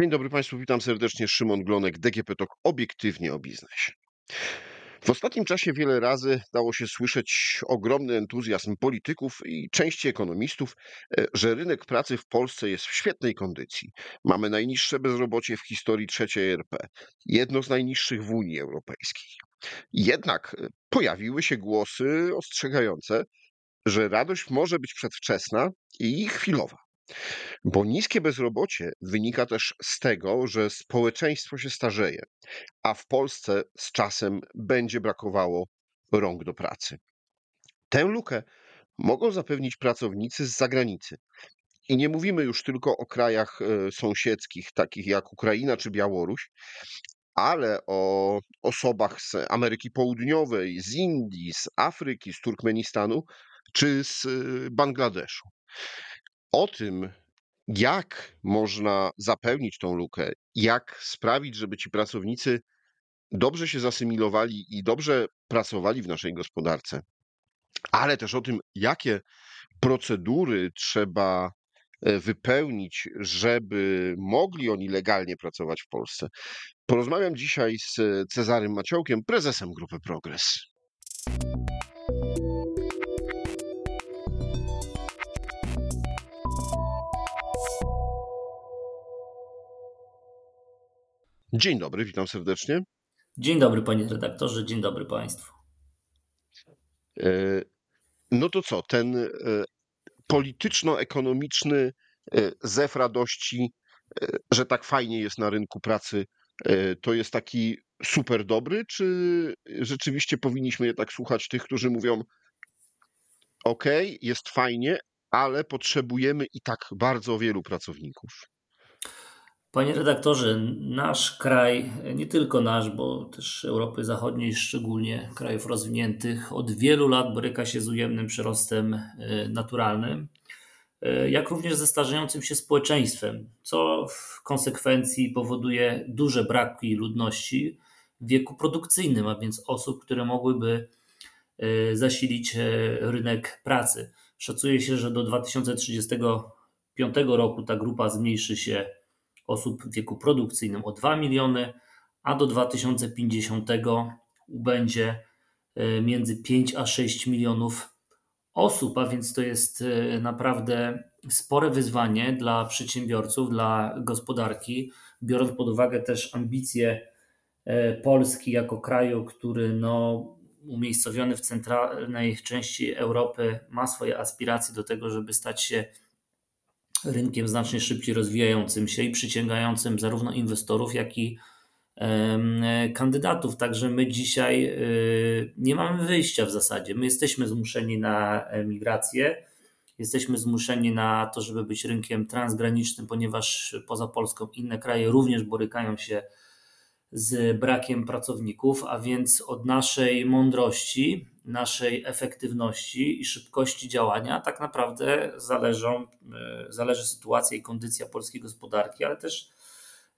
Dzień dobry Państwu, witam serdecznie. Szymon Glonek, DGP TOK, obiektywnie o biznesie. W ostatnim czasie wiele razy dało się słyszeć ogromny entuzjazm polityków i części ekonomistów, e, że rynek pracy w Polsce jest w świetnej kondycji. Mamy najniższe bezrobocie w historii trzeciej RP, jedno z najniższych w Unii Europejskiej. Jednak e, pojawiły się głosy ostrzegające, że radość może być przedwczesna i chwilowa. Bo niskie bezrobocie wynika też z tego, że społeczeństwo się starzeje, a w Polsce z czasem będzie brakowało rąk do pracy. Tę lukę mogą zapewnić pracownicy z zagranicy. I nie mówimy już tylko o krajach e, sąsiedzkich, takich jak Ukraina czy Białoruś, ale o osobach z Ameryki Południowej, z Indii, z Afryki, z Turkmenistanu czy z e, Bangladeszu. O tym, jak można zapełnić tą lukę, jak sprawić, żeby ci pracownicy dobrze się zasymilowali i dobrze pracowali w naszej gospodarce, ale też o tym, jakie procedury trzeba e, wypełnić, żeby mogli oni legalnie pracować w Polsce. Porozmawiam dzisiaj z Cezarym Maciołkiem, prezesem Grupy Progres. Dzień dobry, witam serdecznie. Dzień dobry panie redaktorze, dzień dobry państwu. E, no to co, ten e, polityczno-ekonomiczny e, zew radości, że tak fajnie jest na rynku pracy, to jest taki super dobry, czy rzeczywiście powinniśmy jednak słuchać tych, którzy mówią: OK, jest fajnie, ale potrzebujemy i tak bardzo wielu pracowników? Panie redaktorze, nasz kraj, nie tylko nasz, bo też Europy Zachodniej, szczególnie krajów rozwiniętych, od wielu lat boryka się z ujemnym przyrostem e, naturalnym, e, jak również ze starzejącym się społeczeństwem, co w konsekwencji powoduje duże braki ludności w wieku produkcyjnym, a więc osób, które mogłyby e, zasilić rynek pracy. Szacuje się, że do 2035 roku ta grupa zmniejszy się osób w wieku produkcyjnym o 2 miliony, a do 2050 będzie e, między 5 a 6 milionów osób, a więc to jest e, naprawdę spore wyzwanie dla przedsiębiorców, dla gospodarki, biorąc pod uwagę też ambicje e, Polski jako kraju, który no, umiejscowiony w centralnej części Europy ma swoje aspiracje do tego, żeby stać się rynkiem znacznie szybciej rozwijającym się i przyciągającym zarówno inwestorów, jak i kandydatów. Także my dzisiaj y, nie mamy wyjścia w zasadzie. My jesteśmy zmuszeni na migrację, jesteśmy zmuszeni na to, żeby być rynkiem transgranicznym, ponieważ poza Polską inne kraje również borykają się brakiem pracowników, a więc od naszej mądrości, naszej efektywności i szybkości działania tak naprawdę zależą, e, zależy sytuacja i kondycja polskiej gospodarki, ale też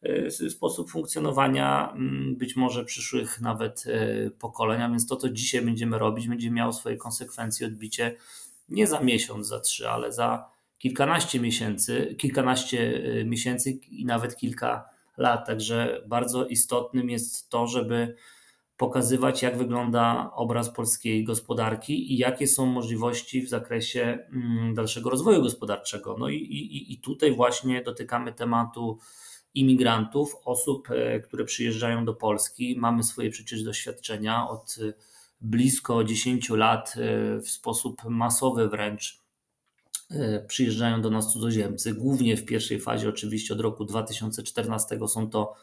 e, sposób funkcjonowania mm, być może przyszłych nawet e, pokoleń, a więc to, co dzisiaj będziemy robić, będzie miało swoje konsekwencje, odbicie nie za miesiąc, za trzy, ale za kilkanaście miesięcy, kilkanaście miesięcy i nawet kilka lat. Także bardzo istotnym jest to, żeby pokazywać, jak wygląda obraz polskiej gospodarki i jakie są możliwości w zakresie mm, dalszego rozwoju gospodarczego. No i, i, i tutaj właśnie dotykamy tematu imigrantów, osób, e, które przyjeżdżają do Polski. Mamy swoje przecież doświadczenia od e, blisko 10 lat e, w sposób masowy wręcz przyjeżdżają do nas cudzoziemcy. Głównie w pierwszej fazie, oczywiście od roku 2014, są to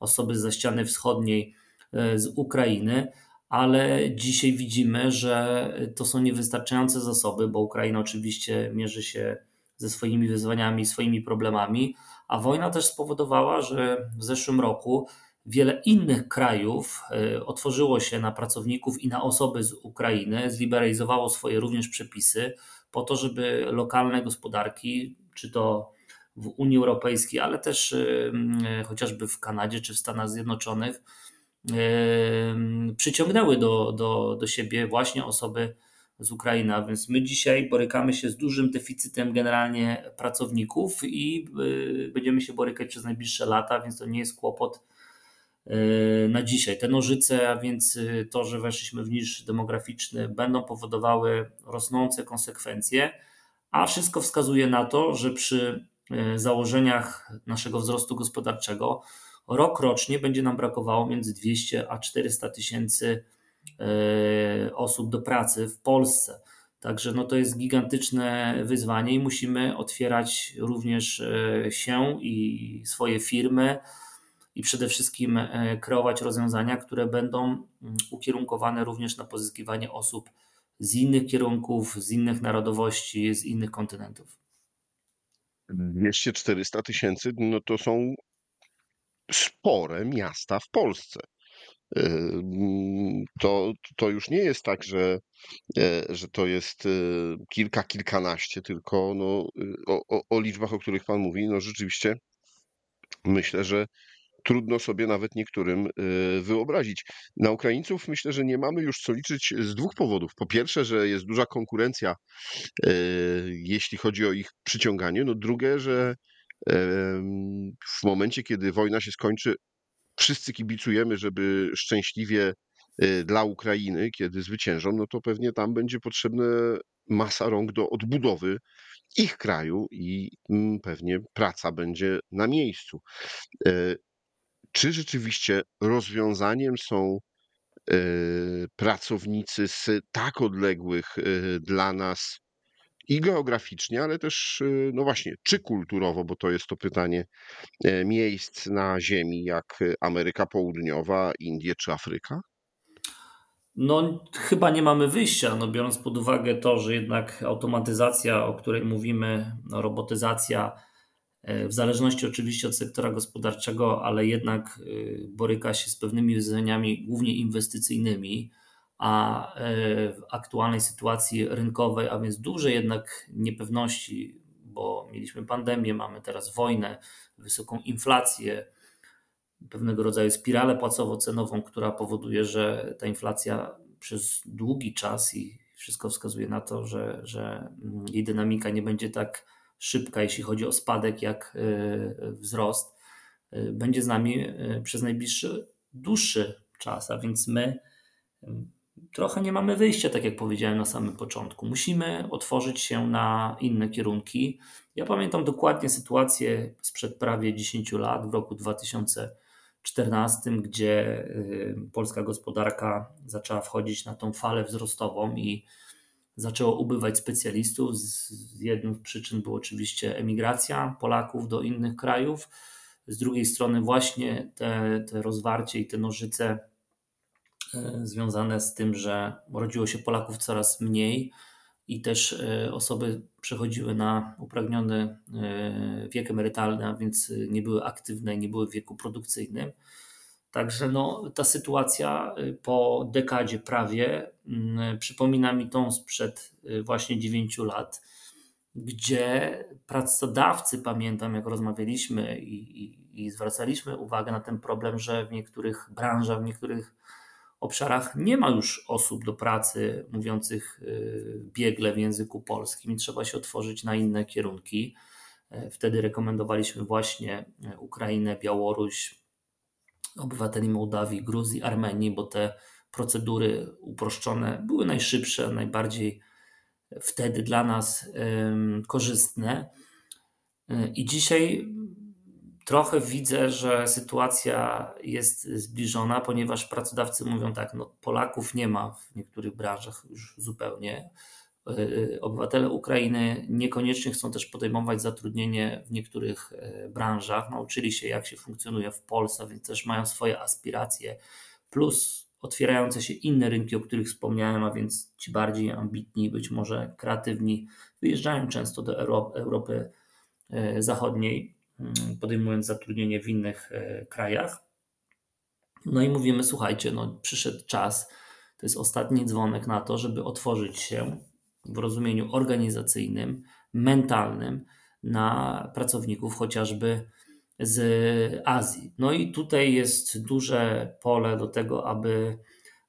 osoby ze ściany wschodniej e, z Ukrainy, ale dzisiaj widzimy, że to są niewystarczające zasoby, bo Ukraina oczywiście mierzy się ze swoimi wyzwaniami, swoimi problemami, a wojna też spowodowała, że w zeszłym roku wiele innych krajów e, otworzyło się na pracowników i na osoby z Ukrainy, zliberalizowało swoje również przepisy po to, żeby lokalne gospodarki, czy to w Unii Europejskiej, ale też y, y, chociażby w Kanadzie czy w Stanach Zjednoczonych, y, przyciągnęły do, do, do siebie właśnie osoby z Ukrainy. A więc my dzisiaj borykamy się z dużym deficytem generalnie pracowników i będziemy się borykać przez najbliższe lata, więc to nie jest kłopot na dzisiaj. Te nożyce, a więc y, to, że weszliśmy w niż demograficzny, będą powodowały rosnące konsekwencje, a wszystko wskazuje na to, że przy założeniach naszego wzrostu gospodarczego rok rocznie będzie nam brakowało między 200 a 400 tysięcy E, osób do pracy w Polsce. Także no to jest gigantyczne wyzwanie i musimy otwierać również e, się i swoje firmy i przede wszystkim e, kreować rozwiązania, które będą mm, ukierunkowane również na pozyskiwanie osób z innych kierunków, z innych narodowości, z innych kontynentów. 200-400 tysięcy no to są spore miasta w Polsce to, to już nie jest tak, że, e, że to jest e, kilka, kilkanaście, tylko no, o, o, o liczbach, o których Pan mówi, no rzeczywiście myślę, że trudno sobie nawet niektórym e, wyobrazić. Na Ukraińców myślę, że nie mamy już co liczyć z dwóch powodów. Po pierwsze, że jest duża konkurencja, jeśli chodzi o ich przyciąganie. No drugie, że w momencie, kiedy wojna się skończy, wszyscy kibicujemy, żeby szczęśliwie y, dla Ukrainy, kiedy zwyciężą, no to pewnie tam będzie potrzebna masa rąk do odbudowy ich kraju i mm, pewnie praca będzie na miejscu. E, czy rzeczywiście rozwiązaniem są e, pracownicy z tak odległych e, dla nas i geograficznie, ale też, no właśnie, czy kulturowo, bo to jest to pytanie E, miejsc na Ziemi, jak Ameryka Południowa, Indie czy Afryka? No, chyba nie mamy wyjścia, no, biorąc pod uwagę to, że jednak automatyzacja, o której mówimy, no, robotyzacja, e, w zależności oczywiście od sektora gospodarczego, ale jednak e, boryka się z pewnymi wyzwaniami, głównie inwestycyjnymi, a w aktualnej sytuacji rynkowej, a więc duże jednak niepewności, bo mieliśmy pandemię, mamy teraz wojnę, wysoką inflację, pewnego rodzaju spiralę płacowo-cenową, która powoduje, że ta inflacja przez długi czas i wszystko wskazuje na to, że, że jej dynamika nie będzie tak szybka, jeśli chodzi o spadek, jak e, wzrost, e, będzie z nami e, przez najbliższy, dłuższy czas, a więc my trochę nie mamy wyjścia, tak jak powiedziałem na samym początku. Musimy otworzyć się na inne kierunki. Ja pamiętam dokładnie sytuację sprzed prawie 10 lat, w roku 2014, gdzie polska gospodarka zaczęła wchodzić na tą falę wzrostową i zaczęło ubywać specjalistów. Z jedną z przyczyn była oczywiście emigracja Polaków do innych krajów. Z drugiej strony, właśnie te, te rozwarcie i te nożyce E, związane z tym, że rodziło się Polaków coraz mniej i też e, osoby przechodziły na upragniony e, wiek emerytalny, a więc nie były aktywne, nie były w wieku produkcyjnym. Także no, ta sytuacja po dekadzie prawie mm, przypomina mi tą sprzed właśnie 9 lat, gdzie pracodawcy, pamiętam jak rozmawialiśmy i, i, i zwracaliśmy uwagę na ten problem, że w niektórych branżach, w niektórych obszarach nie ma już osób do pracy mówiących y, biegle w języku polskim i trzeba się otworzyć na inne kierunki. E, wtedy rekomendowaliśmy właśnie e, Ukrainę, Białoruś, obywateli Mołdawii, Gruzji, Armenii, bo te procedury uproszczone były najszybsze, najbardziej wtedy dla nas korzystne. I dzisiaj trochę widzę, że sytuacja jest zbliżona, ponieważ pracodawcy mówią tak, no Polaków nie ma w niektórych branżach już zupełnie. E, obywatele Ukrainy niekoniecznie chcą też podejmować zatrudnienie w niektórych e, branżach. Nauczyli się, jak się funkcjonuje w Polsce, więc też mają swoje aspiracje. Plus otwierające się inne rynki, o których wspomniałem, a więc ci bardziej ambitni, być może kreatywni, wyjeżdżają często do Europy e, Zachodniej Mm, podejmując zatrudnienie w innych e, krajach. No i mówimy, słuchajcie, no przyszedł czas, to jest ostatni dzwonek na to, żeby otworzyć się w rozumieniu organizacyjnym, mentalnym na pracowników chociażby z Azji. No i tutaj jest duże pole do tego, aby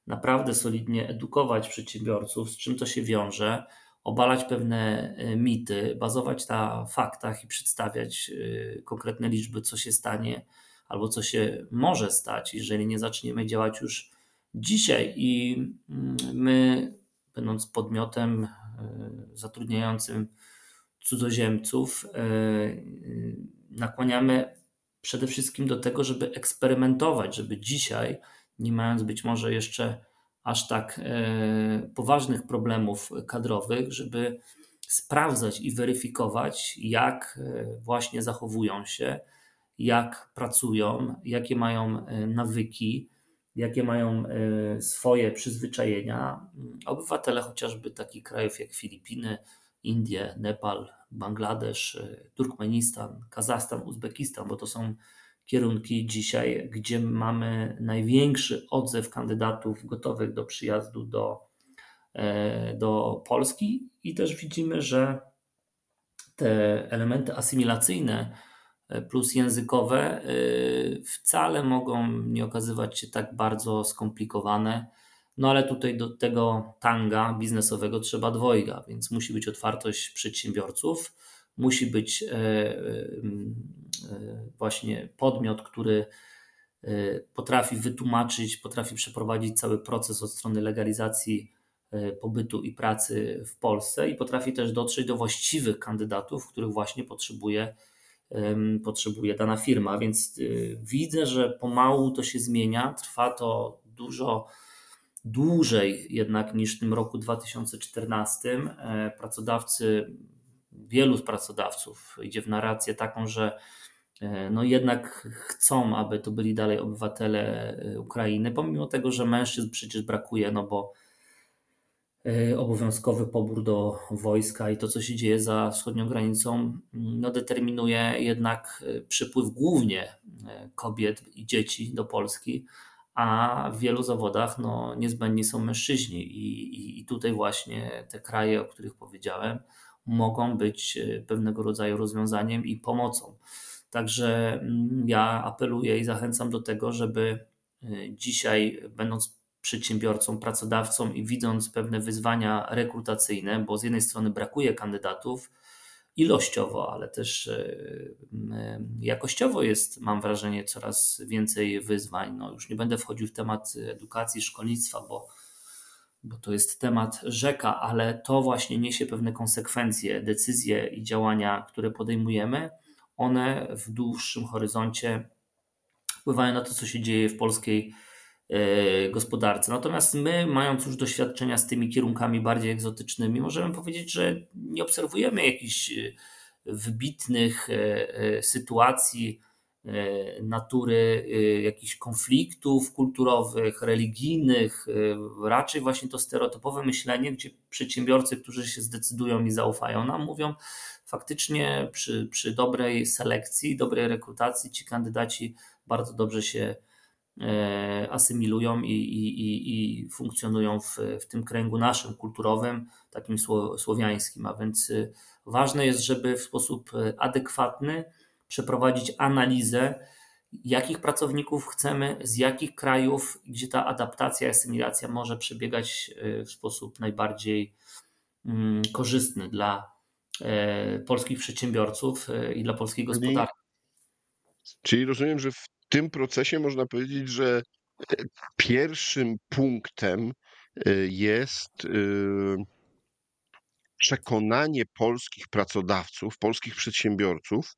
naprawdę solidnie edukować przedsiębiorców, z czym to się wiąże, obalać pewne e, mity, bazować na faktach i przedstawiać e, konkretne liczby, co się stanie albo co się może stać, jeżeli nie zaczniemy działać już dzisiaj. I mm, my, będąc podmiotem zatrudniającym cudzoziemców, nakłaniamy przede wszystkim do tego, żeby eksperymentować, żeby dzisiaj, nie mając być może jeszcze aż tak e, poważnych problemów kadrowych, żeby sprawdzać i weryfikować, jak e, właśnie zachowują się, jak pracują, jakie mają e, nawyki, jakie mają swoje przyzwyczajenia. Obywatele chociażby takich krajów jak Filipiny, Indie, Nepal, Bangladesz, Turkmenistan, Kazachstan, Uzbekistan, bo to są kierunki dzisiaj, gdzie mamy największy odzew kandydatów gotowych do przyjazdu do, e, do Polski i też widzimy, że te elementy asymilacyjne e, plus językowe e, wcale mogą nie okazywać się tak bardzo skomplikowane. No ale tutaj do tego tanga biznesowego trzeba dwojga, więc musi być otwartość przedsiębiorców, musi być E, właśnie podmiot, który e, potrafi wytłumaczyć, potrafi przeprowadzić cały proces od strony legalizacji e, pobytu i pracy w Polsce i potrafi też dotrzeć do właściwych kandydatów, których właśnie potrzebuje, potrzebuje dana firma. Więc widzę, że pomału to się zmienia. Trwa to dużo dłużej jednak niż w tym roku 2014. Pracodawcy, wielu pracodawców idzie w narrację taką, że E, no jednak chcą, aby to byli dalej obywatele e, Ukrainy, pomimo tego, że mężczyzn przecież brakuje, no bo e, obowiązkowy pobór do wojska i to, co się dzieje za wschodnią granicą, mm, no determinuje jednak przypływ głównie kobiet i dzieci do Polski, a w wielu zawodach no, niezbędni są mężczyźni i, i, i tutaj właśnie te kraje, o których powiedziałem, mogą być pewnego rodzaju rozwiązaniem i pomocą. Także mm, ja apeluję i zachęcam do tego, żeby dzisiaj, będąc przedsiębiorcą, pracodawcą i widząc pewne wyzwania rekrutacyjne, bo z jednej strony brakuje kandydatów ilościowo, ale też y, jakościowo jest, mam wrażenie, coraz więcej wyzwań. No, już nie będę wchodził w temat edukacji, szkolnictwa, bo, bo to jest temat rzeka, ale to właśnie niesie pewne konsekwencje, decyzje i działania, które podejmujemy one w dłuższym horyzoncie wpływają na to, co się dzieje w polskiej e, gospodarce. Natomiast my, mając już doświadczenia z tymi kierunkami bardziej egzotycznymi, możemy powiedzieć, że nie obserwujemy jakichś e, wybitnych e, sytuacji natury jakichś konfliktów kulturowych, religijnych, raczej właśnie to stereotypowe myślenie, gdzie przedsiębiorcy, którzy się zdecydują i zaufają nam, mówią, faktycznie przy, przy dobrej selekcji, dobrej rekrutacji ci kandydaci bardzo dobrze się e, asymilują i, i, i, i funkcjonują w, w tym kręgu naszym kulturowym, takim słowiańskim. A więc e, ważne jest, żeby w sposób e, adekwatny przeprowadzić analizę, jakich pracowników chcemy, z jakich krajów, gdzie ta adaptacja, asymilacja może przebiegać w sposób najbardziej mm, korzystny dla E, polskich przedsiębiorców e, i dla polskiej gospodarki. Czyli rozumiem, że w tym procesie można powiedzieć, że e, pierwszym punktem jest przekonanie polskich pracodawców, polskich przedsiębiorców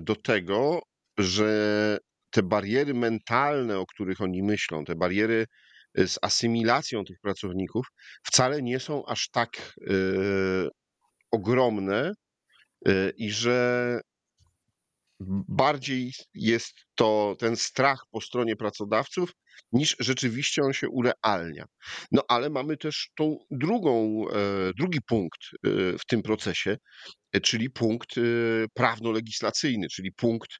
do tego, że te bariery mentalne, o których oni myślą, te bariery z asymilacją tych pracowników, wcale nie są aż tak ogromne y, i że bardziej jest to ten strach po stronie pracodawców, niż rzeczywiście on się urealnia. No ale mamy też tą drugą, e, drugi punkt e, w tym procesie, e, czyli punkt prawno-legislacyjny, czyli punkt,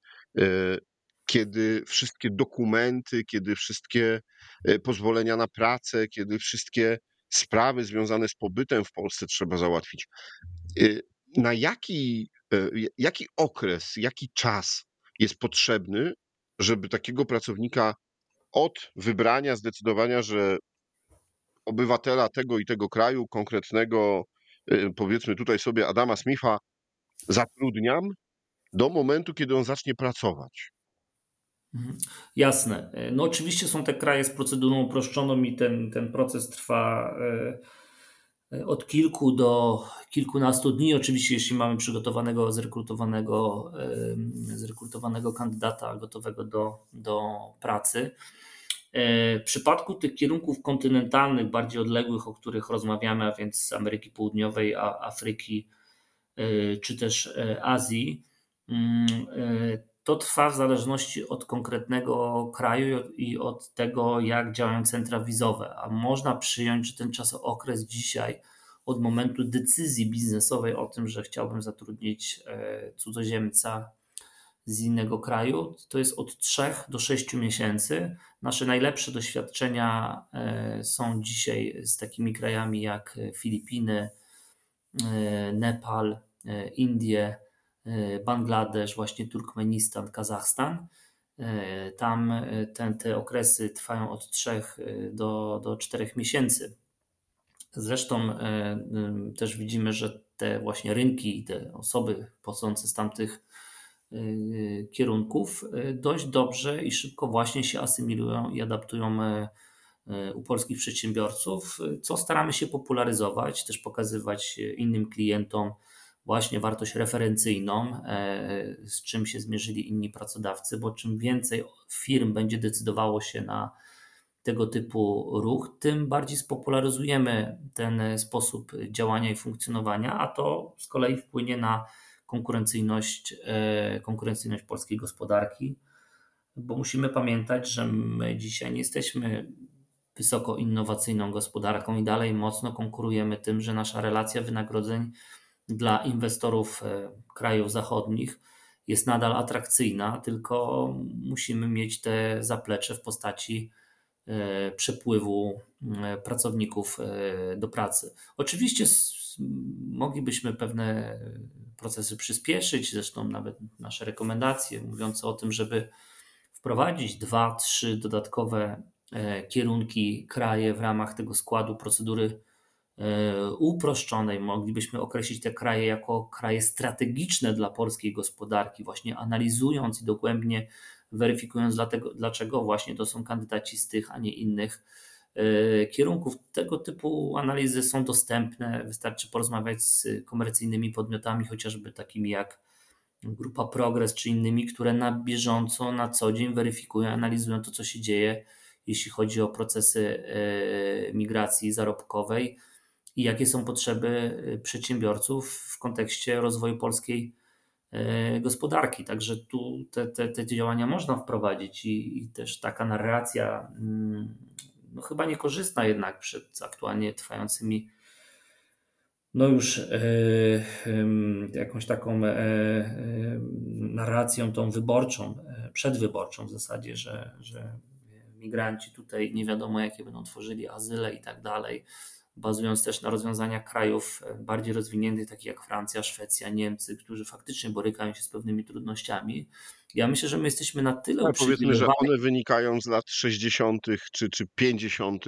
kiedy wszystkie dokumenty, kiedy wszystkie pozwolenia na pracę, kiedy wszystkie sprawy związane z pobytem w Polsce trzeba załatwić. Na jaki, jaki okres, jaki czas jest potrzebny, żeby takiego pracownika od wybrania, zdecydowania, że obywatela tego i tego kraju, konkretnego, y, powiedzmy tutaj sobie Adama Smitha, zatrudniam do momentu, kiedy on zacznie pracować. Mhm. Jasne. No oczywiście są te kraje z procedurą uproszczoną i ten, ten proces trwa e, od kilku do kilkunastu dni. Oczywiście, jeśli mamy przygotowanego, zrekrutowanego, zrekrutowanego kandydata gotowego do, do pracy. E, w przypadku tych kierunków kontynentalnych, bardziej odległych, o których rozmawiamy, a więc Ameryki Południowej, Afryki e, czy też Azji, mm, to trwa w zależności od konkretnego kraju i od tego, jak działają centra wizowe. A można przyjąć, że ten okres dzisiaj, od momentu decyzji biznesowej o tym, że chciałbym zatrudnić e, cudzoziemca z innego kraju, to jest od 3 do 6 miesięcy. Nasze najlepsze doświadczenia e, są dzisiaj z takimi krajami jak Filipiny, e, Nepal, Indie, Bangladesz, właśnie Turkmenistan, Kazachstan. E, tam e, ten, te okresy trwają od 3 do, do 4 miesięcy. Zresztą też widzimy, że te właśnie rynki i te osoby pochodzące z tamtych kierunków dość dobrze i szybko właśnie się asymilują i adaptują u polskich przedsiębiorców, co staramy się popularyzować, też pokazywać innym klientom, właśnie wartość referencyjną, e, z czym się zmierzyli inni pracodawcy, bo czym więcej firm będzie decydowało się na tego typu ruch, tym bardziej spopularyzujemy ten sposób działania i funkcjonowania, a to z kolei wpłynie na konkurencyjność, e, konkurencyjność polskiej gospodarki, bo musimy pamiętać, że my dzisiaj nie jesteśmy wysoko innowacyjną gospodarką i dalej mocno konkurujemy tym, że nasza relacja wynagrodzeń dla inwestorów e, krajów zachodnich jest nadal atrakcyjna, tylko musimy mieć te zaplecze w postaci e, przepływu e, pracowników do pracy. Oczywiście moglibyśmy pewne procesy przyspieszyć, zresztą nawet nasze rekomendacje mówiące o tym, żeby wprowadzić dwa, trzy dodatkowe kierunki kraje w ramach tego składu procedury uproszczonej moglibyśmy określić te kraje jako kraje strategiczne dla polskiej gospodarki, właśnie analizując i dogłębnie weryfikując dlatego, dlaczego właśnie to są kandydaci z tych, a nie innych e, kierunków. Tego typu analizy są dostępne. Wystarczy porozmawiać z komercyjnymi podmiotami, chociażby takimi jak Grupa Progress czy innymi, które na bieżąco, na co dzień weryfikują, analizują to, co się dzieje, jeśli chodzi o procesy e, migracji zarobkowej i jakie są potrzeby y, przedsiębiorców w kontekście rozwoju polskiej y, gospodarki. Także tu te, te, te działania można wprowadzić i, i, też taka narracja, mm, no chyba niekorzystna jednak przed aktualnie trwającymi no już e, jakąś taką e, e, narracją tą wyborczą, e, przedwyborczą w zasadzie, że, że migranci tutaj nie wiadomo jakie będą tworzyli azyle i tak dalej bazując też na rozwiązaniach krajów e, bardziej rozwiniętych, takich jak Francja, Szwecja, Niemcy, którzy faktycznie borykają się z pewnymi trudnościami. Ja myślę, że my jesteśmy na tyle no, Powiedzmy, że one wynikają z lat 60. czy, czy 50.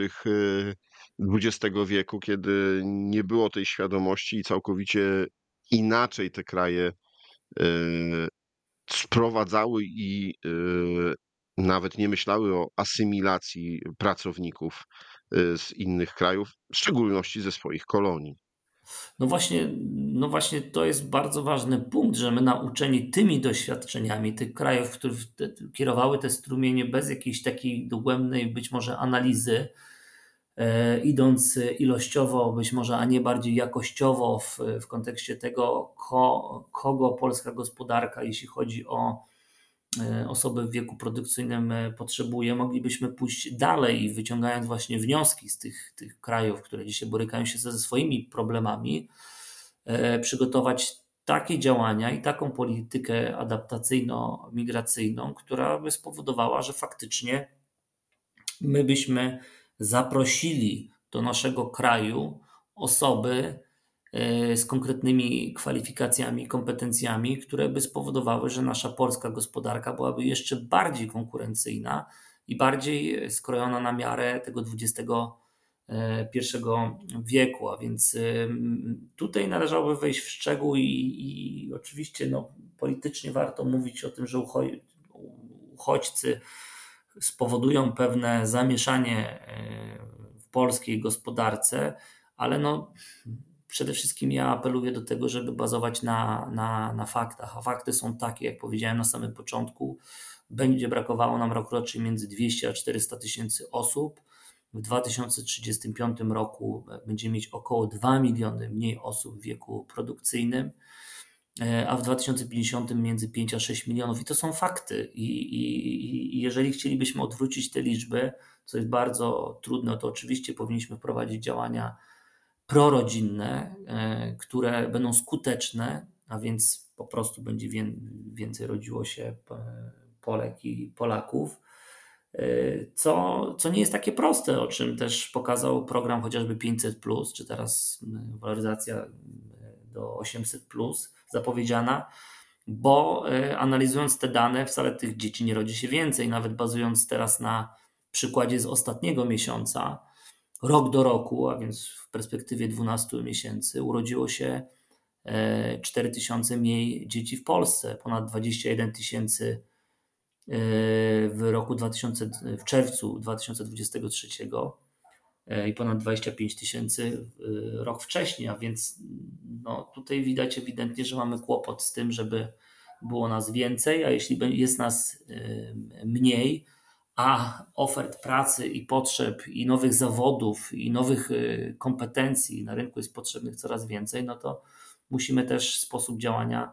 XX y, wieku, kiedy nie było tej świadomości i całkowicie inaczej te kraje y, sprowadzały i nawet nie myślały o asymilacji pracowników z innych krajów, w szczególności ze swoich kolonii. No właśnie, no właśnie to jest bardzo ważny punkt, że my nauczeni tymi doświadczeniami tych krajów, które kierowały te strumienie bez jakiejś takiej dogłębnej być może analizy, e, idąc ilościowo, być może, a nie bardziej jakościowo w, w kontekście tego, ko, kogo polska gospodarka, jeśli chodzi o osoby w wieku produkcyjnym e, potrzebuje, moglibyśmy pójść dalej, wyciągając właśnie wnioski z tych, tych krajów, które dzisiaj borykają się ze swoimi problemami, e, przygotować takie działania i taką politykę adaptacyjno-migracyjną, która by spowodowała, że faktycznie my byśmy zaprosili do naszego kraju osoby, E, z konkretnymi kwalifikacjami, kompetencjami, które by spowodowały, że nasza polska gospodarka byłaby jeszcze bardziej konkurencyjna i bardziej skrojona na miarę tego XXI wieku, a więc tutaj należałoby wejść w szczegół i, i oczywiście no, politycznie warto mówić o tym, że uchodźcy spowodują pewne zamieszanie w polskiej gospodarce, ale no, przede wszystkim ja apeluję do tego, żeby bazować na, na, na faktach, a fakty są takie, jak powiedziałem na samym początku, będzie brakowało nam rokrocznie między 200 a 400 tysięcy osób. W 2035 roku będziemy mieć około 2 miliony mniej osób w wieku produkcyjnym, e, a w 2050 między 5 a 6 milionów. I to są fakty. I, i, i jeżeli chcielibyśmy odwrócić te liczby, co jest bardzo trudne, to oczywiście powinniśmy wprowadzić działania prorodzinne, e, które będą skuteczne, a więc po prostu będzie więcej rodziło się Polek i Polaków, e, co, co nie jest takie proste, o czym też pokazał program chociażby 500, czy teraz waloryzacja do 800 zapowiedziana, bo e, analizując te dane, wcale tych dzieci nie rodzi się więcej, nawet bazując teraz na przykładzie z ostatniego miesiąca, rok do roku, a więc w perspektywie 12 miesięcy, urodziło się 4 e, tysiące mniej dzieci w Polsce, ponad 21 tysięcy e, w roku 2000, w czerwcu 2023 e, i ponad 25 tysięcy rok wcześniej, a więc no, tutaj widać ewidentnie, że mamy kłopot z tym, żeby było nas więcej, a jeśli jest nas mniej, a ofert pracy i potrzeb i nowych zawodów i nowych y, kompetencji na rynku jest potrzebnych coraz więcej, no to musimy też sposób działania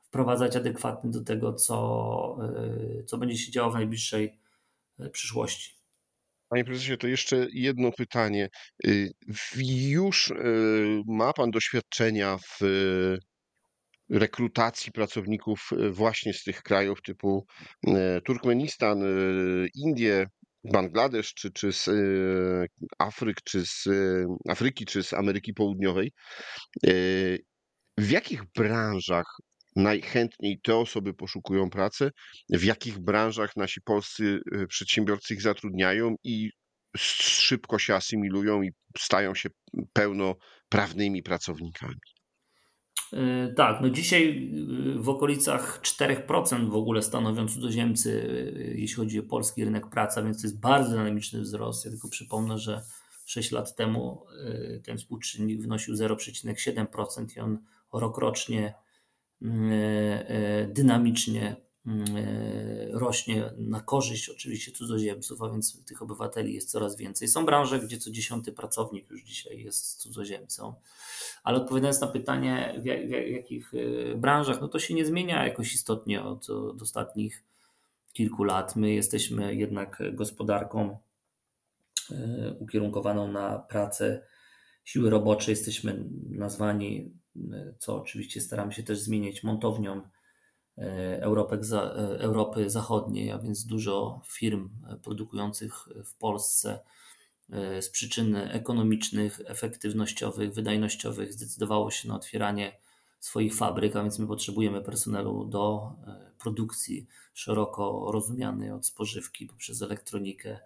wprowadzać adekwatny do tego, co, y, co będzie się działo w najbliższej y, przyszłości. Panie prezesie, to jeszcze jedno pytanie. Już ma Pan doświadczenia w rekrutacji pracowników e, właśnie z tych krajów typu e, Turkmenistan, e, Indie, Bangladesz, czy, czy z Afryk, czy z Afryki, czy z Ameryki Południowej. W jakich branżach najchętniej te osoby poszukują pracy, w jakich branżach nasi polscy przedsiębiorcy ich zatrudniają i szybko się asymilują i stają się pełnoprawnymi pracownikami? E, tak, no dzisiaj e, w okolicach 4% w ogóle stanowią cudzoziemcy, e, jeśli chodzi o polski rynek pracy, więc to jest bardzo dynamiczny wzrost. Ja tylko przypomnę, że 6 lat temu ten współczynnik wynosił 0,7% i on rokrocznie dynamicznie rośnie na korzyść oczywiście cudzoziemców, a więc tych obywateli jest coraz więcej. Są branże, gdzie co dziesiąty pracownik już dzisiaj jest cudzoziemcą. Ale odpowiadając na pytanie, w, jakich y, branżach, no to się nie zmienia jakoś istotnie od, od ostatnich kilku lat. My jesteśmy jednak gospodarką y, ukierunkowaną na pracę siły roboczej. Jesteśmy nazwani, co oczywiście staramy się też zmienić, montownią Europy, Europy Zachodniej, a więc dużo firm produkujących w Polsce E, z przyczyn ekonomicznych, efektywnościowych, wydajnościowych zdecydowało się na otwieranie swoich fabryk, a więc my potrzebujemy personelu do e, produkcji szeroko rozumianej od spożywki poprzez elektronikę,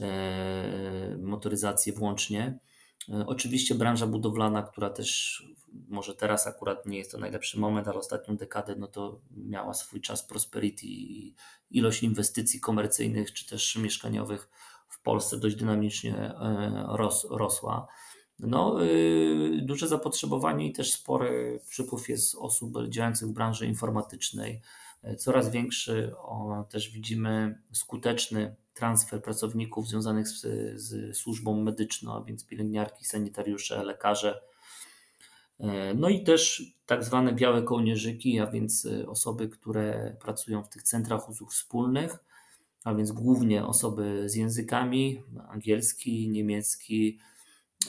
e, motoryzację włącznie. Oczywiście branża budowlana, która też może teraz akurat nie jest to najlepszy moment, ale ostatnią dekadę no to miała swój czas prosperity i ilość inwestycji komercyjnych czy też mieszkaniowych w Polsce dość dynamicznie e, ros, rosła. No, y, duże zapotrzebowanie i też spory przypływ jest osób działających w branży informatycznej. E, coraz większy o, też widzimy skuteczny transfer pracowników związanych z, z służbą medyczną, a więc pielęgniarki, sanitariusze, lekarze. E, no i też tak zwane białe kołnierzyki, a więc osoby, które pracują w tych centrach usług wspólnych a więc głównie osoby z językami angielski, niemiecki,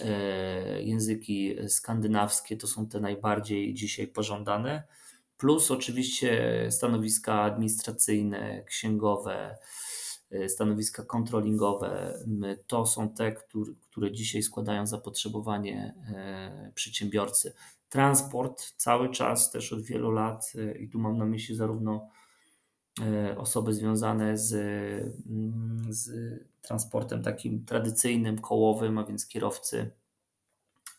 e, języki skandynawskie to są te najbardziej dzisiaj pożądane, plus oczywiście stanowiska administracyjne, księgowe, e, stanowiska kontrolingowe. To są te, które dzisiaj składają zapotrzebowanie e, przedsiębiorcy. Transport cały czas, też od wielu lat, i tu mam na myśli zarówno osoby związane z, mm, z transportem takim tradycyjnym, kołowym, a więc kierowcy,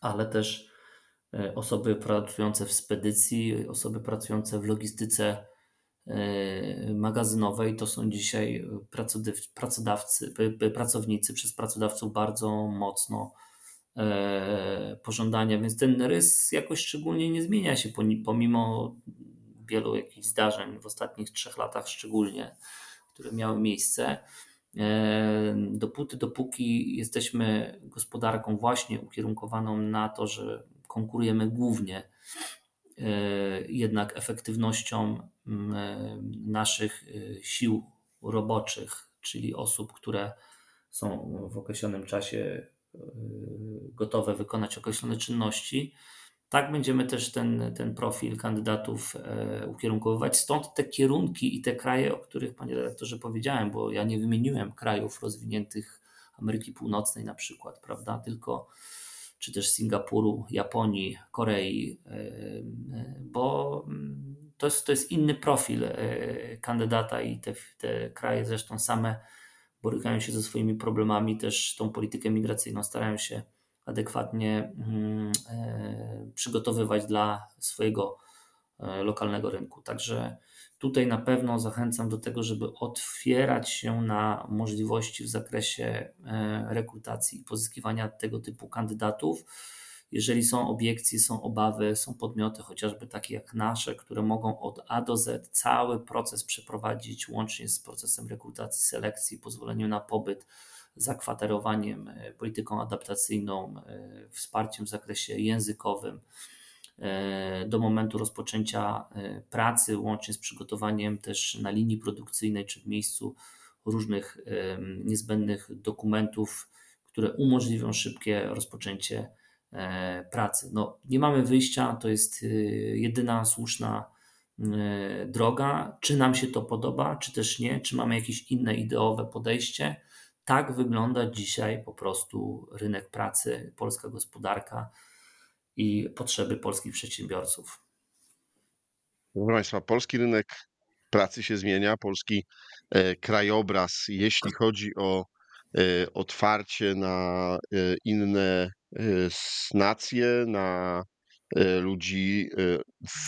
ale też osoby pracujące w spedycji, osoby pracujące w logistyce magazynowej. To są dzisiaj pracodawcy, pracownicy przez pracodawców bardzo mocno pożądania, więc ten rys jakoś szczególnie nie zmienia się pomimo wielu jakichś zdarzeń w ostatnich trzech latach szczególnie, które miały miejsce. Dopóty, dopóki jesteśmy gospodarką właśnie ukierunkowaną na to, że konkurujemy głównie jednak efektywnością naszych sił roboczych, czyli osób, które są w określonym czasie gotowe wykonać określone czynności, tak będziemy też ten, ten profil kandydatów e, ukierunkowywać. Stąd te kierunki i te kraje, o których panie redaktorze powiedziałem, bo ja nie wymieniłem krajów rozwiniętych Ameryki Północnej na przykład, prawda, tylko czy też Singapuru, Japonii, Korei, e, e, bo to jest, to jest inny profil kandydata i te, te kraje zresztą same borykają się ze swoimi problemami, też tą politykę migracyjną starają się adekwatnie mm, e, przygotowywać dla swojego e, lokalnego rynku. Także tutaj na pewno zachęcam do tego, żeby otwierać się na możliwości w zakresie e, rekrutacji i pozyskiwania tego typu kandydatów. Jeżeli są obiekcje, są obawy, są podmioty, chociażby takie jak nasze, które mogą od A do Z cały proces przeprowadzić, łącznie z procesem rekrutacji, selekcji, pozwoleniem na pobyt, zakwaterowaniem, e, polityką adaptacyjną, e, wsparciem w zakresie językowym do momentu rozpoczęcia pracy, łącznie z przygotowaniem też na linii produkcyjnej czy w miejscu różnych niezbędnych dokumentów, które umożliwią szybkie rozpoczęcie pracy. No, nie mamy wyjścia, to jest jedyna słuszna droga. Czy nam się to podoba, czy też nie, czy mamy jakieś inne ideowe podejście tak wygląda dzisiaj po prostu rynek pracy, polska gospodarka i potrzeby polskich przedsiębiorców. Proszę Państwa, polski rynek pracy się zmienia, polski e, krajobraz, jeśli chodzi o e, otwarcie na e, inne nacje, na ludzi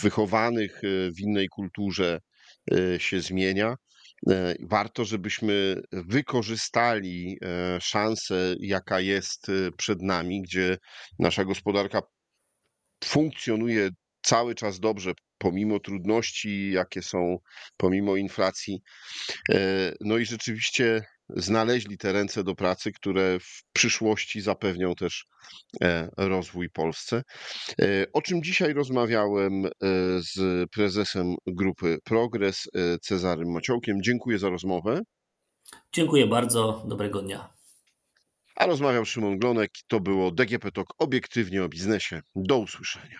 wychowanych w innej kulturze się zmienia. Warto, żebyśmy wykorzystali szansę, jaka jest przed nami, gdzie nasza gospodarka funkcjonuje cały czas dobrze, pomimo trudności, jakie są, pomimo inflacji. No i rzeczywiście znaleźli te ręce do pracy, które w przyszłości zapewnią też rozwój Polsce. O czym dzisiaj rozmawiałem z prezesem grupy Progres, Cezarym Maciołkiem. Dziękuję za rozmowę. Dziękuję bardzo, dobrego dnia. A rozmawiał Szymon Glonek. To było DGP Talk obiektywnie o biznesie. Do usłyszenia.